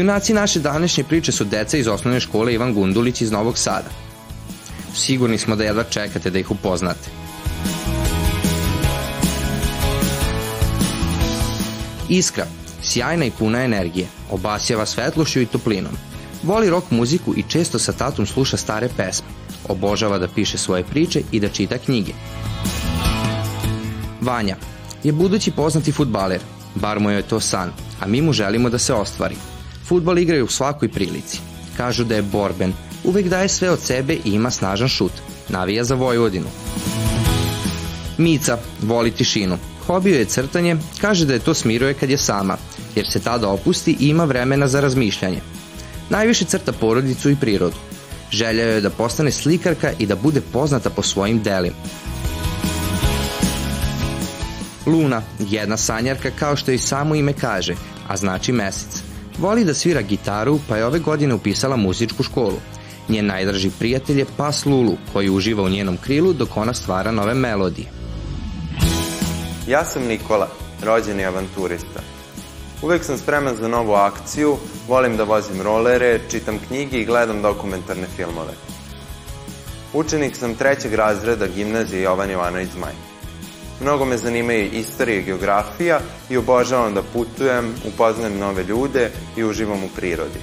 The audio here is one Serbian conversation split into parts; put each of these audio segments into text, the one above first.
Junaci naše današnje priče su deca iz osnovne škole Ivan Gundulić iz Novog Sada. Sigurni smo da jedva čekate da ih upoznate. Iskra, sjajna i puna energije, obasjava svetlošću i toplinom. Voli rock muziku i često sa tatom sluša stare pesme. Obožava da piše svoje priče i da čita knjige. Vanja je budući poznati futbaler, bar mu je to san, a mi mu želimo da se ostvari. Futbal igraju u svakoj prilici. Kažu da je borben, uvek daje sve od sebe i ima snažan šut. Navija za Vojvodinu. Mica voli tišinu. Hobio je crtanje, kaže da je to smiruje kad je sama, jer se tada opusti i ima vremena za razmišljanje. Najviše crta porodicu i prirodu. Želja je da postane slikarka i da bude poznata po svojim delima. Luna, jedna sanjarka kao što i samo ime kaže, a znači mesec. Voli da svira gitaru, pa je ove godine upisala muzičku školu. Njen najdraži prijatelj je pas Lulu, koji uživa u njenom krilu dok ona stvara nove melodije. Ja sam Nikola, rođeni avanturista. Uvek sam spreman za novu akciju, volim da vozim rolere, čitam knjige i gledam dokumentarne filmove. Učenik sam trećeg razreda gimnazije Jovan Jovanović Zmaj. Mnogo me zanimaju istorija i geografija i obožavam da putujem, upoznajem nove ljude i uživam u prirodi.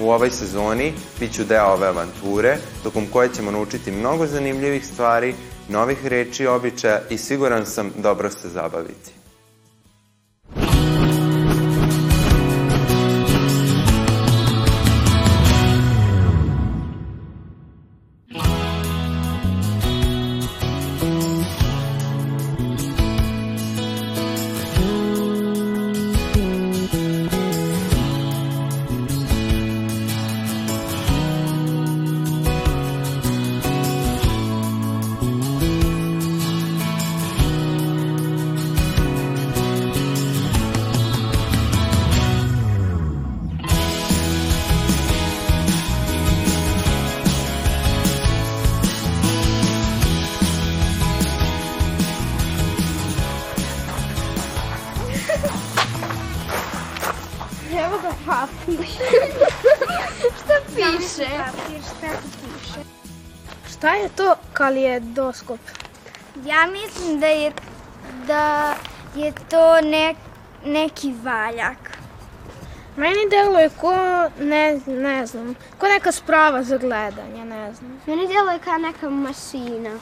U ovoj sezoni bit ću deo ove avanture, tokom koje ćemo naučiti mnogo zanimljivih stvari, novih reči i običaja i siguran sam dobro se zabaviti. To kalijedoskop? Ja mislim da je, da je to ne, neki valjak. Meni deluje ko, ne, ne znam, ko neka sprava za gledanje, ne znam. Meni djeluje kao neka mašina.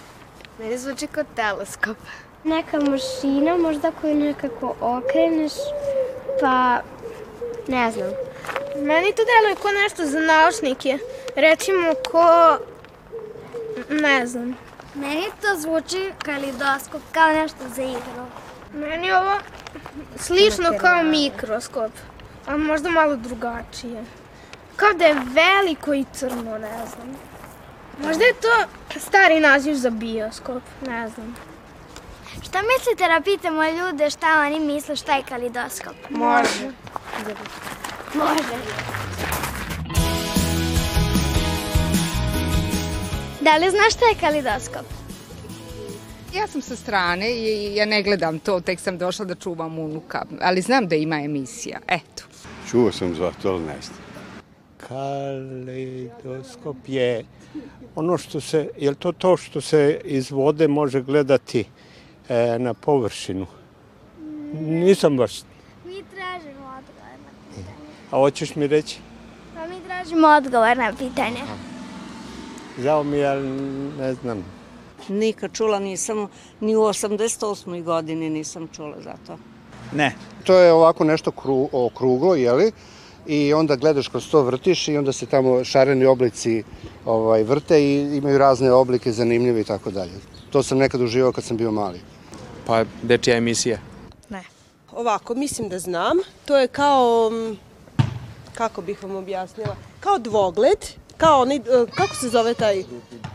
Meni zvuči kao teleskop. Neka mašina, možda koju nekako okreneš, pa ne znam. Meni to deluje ko nešto za naučnike. Recimo ko, ne znam. Meni to zvuči kalidoskop, kao nešto za igru. Meni je ovo slično kao mikroskop, a možda malo drugačije. Kao da je veliko i crno, ne znam. Možda je to stari naziv za bioskop, ne znam. Šta mislite da pitamo ljude šta oni misle šta je kalidoskop? Može. Može. Da li znaš šta je kalidoskop? Ja sam sa strane i ja ne gledam to, tek sam došla da čuvam unuka, ali znam da ima emisija, eto. Čuo sam za to, ali ne znam. Kaleidoskop je ono što se, je li to to što se iz vode može gledati e, na površinu? Nisam baš. Mi tražimo odgovor na pitanje. A hoćeš mi reći? Pa mi tražimo odgovor na pitanje. Žao mi je, ali ne znam. Nikad čula nisam, ni u 88. godini nisam čula za to. Ne. To je ovako nešto kru, okruglo, jeli? I onda gledaš kroz to vrtiš i onda se tamo šareni oblici ovaj, vrte i imaju razne oblike zanimljive i tako dalje. To sam nekad uživao kad sam bio mali. Pa dečija emisija. Ovako, mislim da znam. To je kao, mm, kako bih vam objasnila, kao dvogled, kao onaj, e, kako se zove taj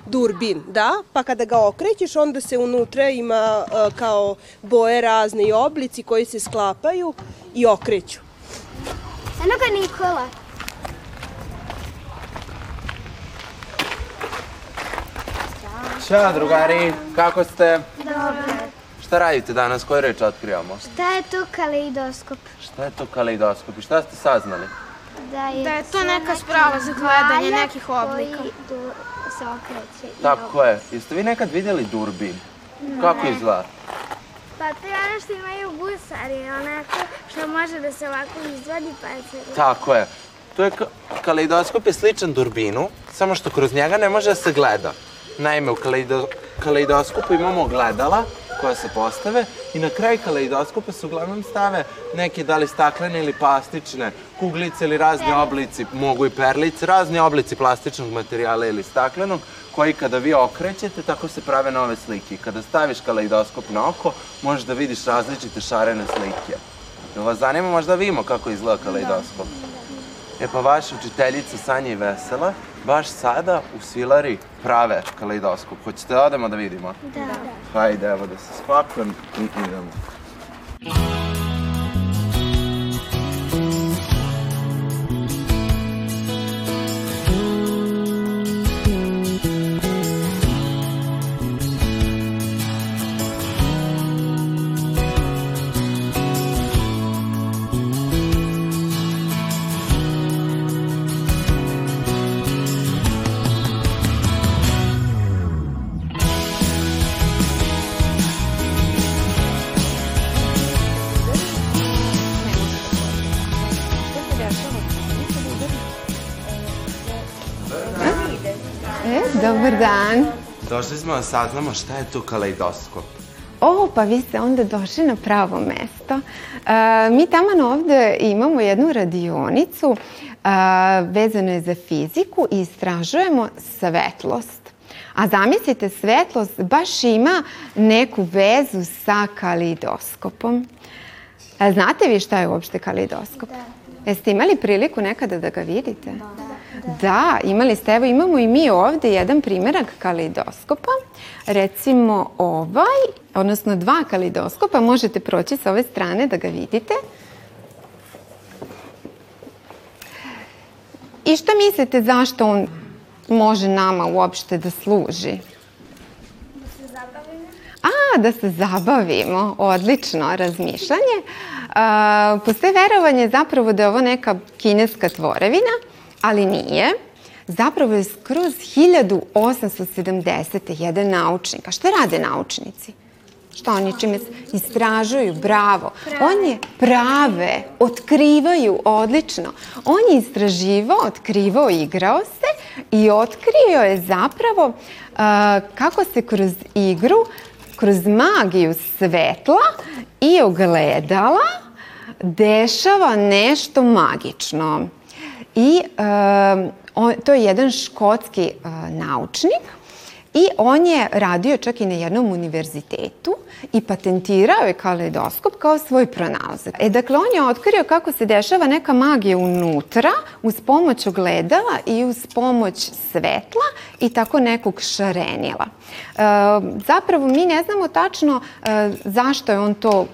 durbin, da, pa kada ga okrećeš onda se unutra ima e, kao boje razne i oblici koji se sklapaju i okreću. Eno ga Nikola. Ćao drugari, kako ste? Dobro. Šta radite danas, koju reč otkrivamo? Šta je to kaleidoskop? Šta je to kaleidoskop i šta ste saznali? Da je, Da je to neka sprava za gledanje nekih oblika. Koji se okreće. Tako je. Jeste vi nekad vidjeli durbin? Kako izgleda? Pa to je ono što imaju gusari, onako što može da se ovako izvadi pa se... Tako je. To je ka kaleidoskop je sličan durbinu, samo što kroz njega ne može da se gleda. Naime, u kaleido kaleidoskopu imamo gledala koja se postave i na kraju kaleidoskopa se uglavnom stave neke da li staklene ili plastične kuglice ili razni oblici, mogu i perlice, razni oblici plastičnog materijala ili staklenog koji kada vi okrećete, tako se prave nove slike. I kada staviš kaleidoskop na oko, možeš da vidiš različite šarene slike. Jel vas zanima možda vidimo kako izgleda kaleidoskop? E pa vaša učiteljica Sanja i Vesela baš sada u Svilari prave kaleidoskop. Hoćete da odemo da vidimo? Da. Hajde, evo da se spakujem i idemo. E, dobar dan. Došli smo da saznamo šta je to kaleidoskop. O, pa vi ste onda došli na pravo mesto. E, mi tamo ovde imamo jednu radionicu e, vezano je za fiziku i istražujemo svetlost. A zamislite, svetlost baš ima neku vezu sa kaleidoskopom. E, znate vi šta je uopšte kaleidoskop? Da. Jeste imali priliku nekada da ga vidite? Da. Da, imali ste, evo imamo i mi ovde jedan primerak kaleidoskopa. Recimo ovaj, odnosno dva kaleidoskopa, možete proći sa ove strane da ga vidite. I šta mislite zašto on može nama uopšte da služi? A, da se zabavimo. Odlično razmišljanje. Uh, postoje verovanje zapravo da je ovo neka kineska tvorevina, ali nije. Zapravo je skroz 1870. jedan naučnik. A šta rade naučnici? Šta oni čime istražuju? Bravo. On je prave, otkrivaju odlično. On je istraživao, otkrivao, igrao se i otkrio je zapravo uh, kako se kroz igru, kroz magiju svetla i ogledala dešava nešto magično. I uh, on, to je jedan škotski uh, naučnik i on je radio čak i na jednom univerzitetu i patentirao je kaleidoskop kao svoj pronalazak. E, dakle, on je otkrio kako se dešava neka magija unutra uz pomoć ogledala i uz pomoć svetla i tako nekog šarenila. E, zapravo, mi ne znamo tačno e, zašto je on to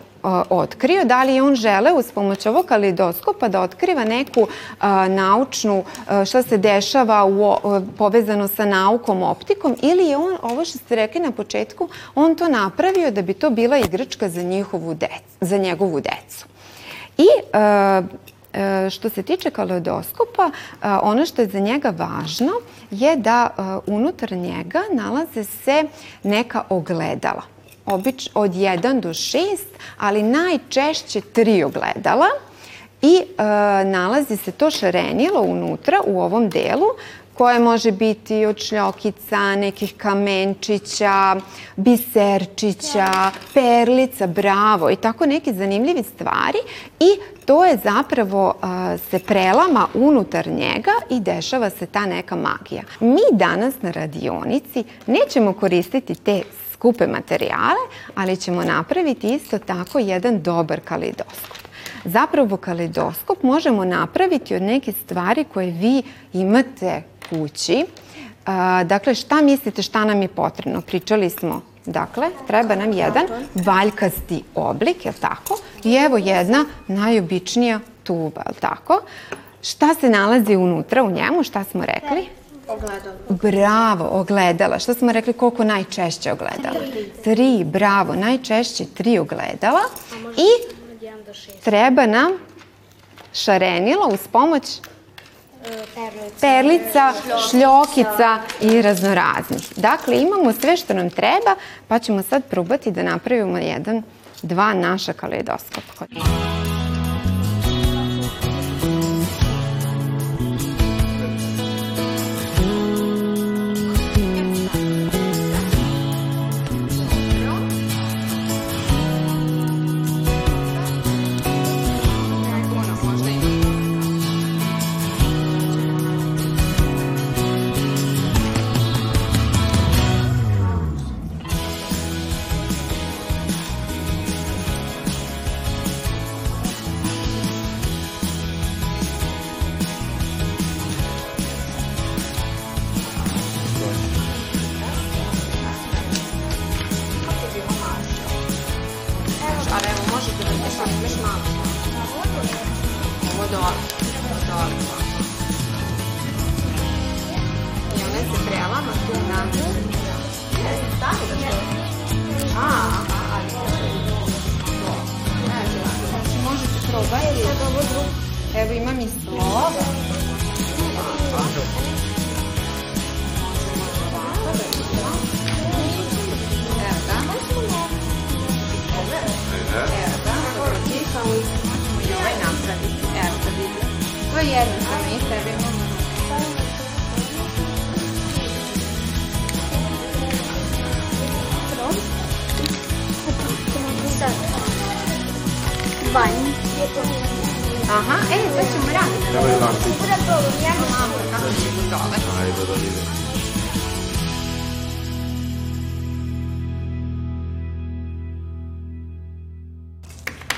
otkrio, da li je on žele uz pomoć ovog kaleidoskopa da otkriva neku naučnu, šta se dešava u, povezano sa naukom, optikom, ili je on, ovo što ste rekli na početku, on to napravio da bi to bila igračka za, njihovu decu, za njegovu decu. I što se tiče kaleidoskopa, ono što je za njega važno je da unutar njega nalaze se neka ogledala obič, od 1 do 6, ali najčešće tri ogledala i e, nalazi se to šarenilo unutra u ovom delu koje može biti od šljokica, nekih kamenčića, biserčića, perlica, bravo i tako neke zanimljive stvari i to je zapravo uh, se prelama unutar njega i dešava se ta neka magija. Mi danas na radionici nećemo koristiti te skupe materijale, ali ćemo napraviti isto tako jedan dobar kaleidoskop. Zapravo kaleidoskop možemo napraviti od neke stvari koje vi imate kući. Dakle, šta mislite šta nam je potrebno? Pričali smo Dakle, treba nam jedan valjkasti oblik, je li tako? I evo jedna najobičnija tuba, je li tako? Šta se nalazi unutra u njemu? Šta smo rekli? Ogledalo. Bravo, ogledala. Šta smo rekli koliko najčešće ogledala? Tri, bravo, najčešće tri ogledala. I treba nam šarenilo uz pomoć perlica, šljokica i raznoraznih. Dakle, imamo sve što nam treba, pa ćemo sad probati da napravimo jedan, dva naša kaleidoskopa. Ali evo, možete da se sad još malo. Ovo dole. Dole. I one se prelama tu na... Ne se stavi da što? A, aha, ali... Znači, možete probati. Sad ovo drugo. Evo imam i slovo. Evo Aha, e, sad ćemo raditi. Evo je. Da probam, ja Malo kako će putovati. Ajde da vidimo.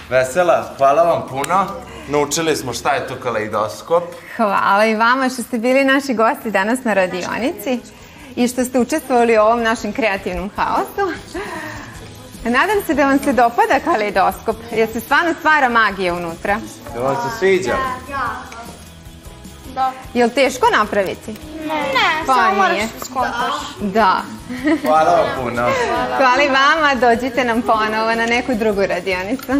Vesela, hvala vam puno. Naučili smo šta je to kaleidoskop. Hvala i vama što ste bili naši gosti danas na radionici i što ste učestvovali u ovom našem kreativnom haosu. Nadam se da vam se dopada kaleidoskop, jer se stvarno stvara magija unutra. Da vam se sviđa? Da. Je li teško napraviti? Ne, Pa samo moraš da skontaš. Da. Hvala vam puno. Hvala i vama, dođite nam ponovo na neku drugu radionicu.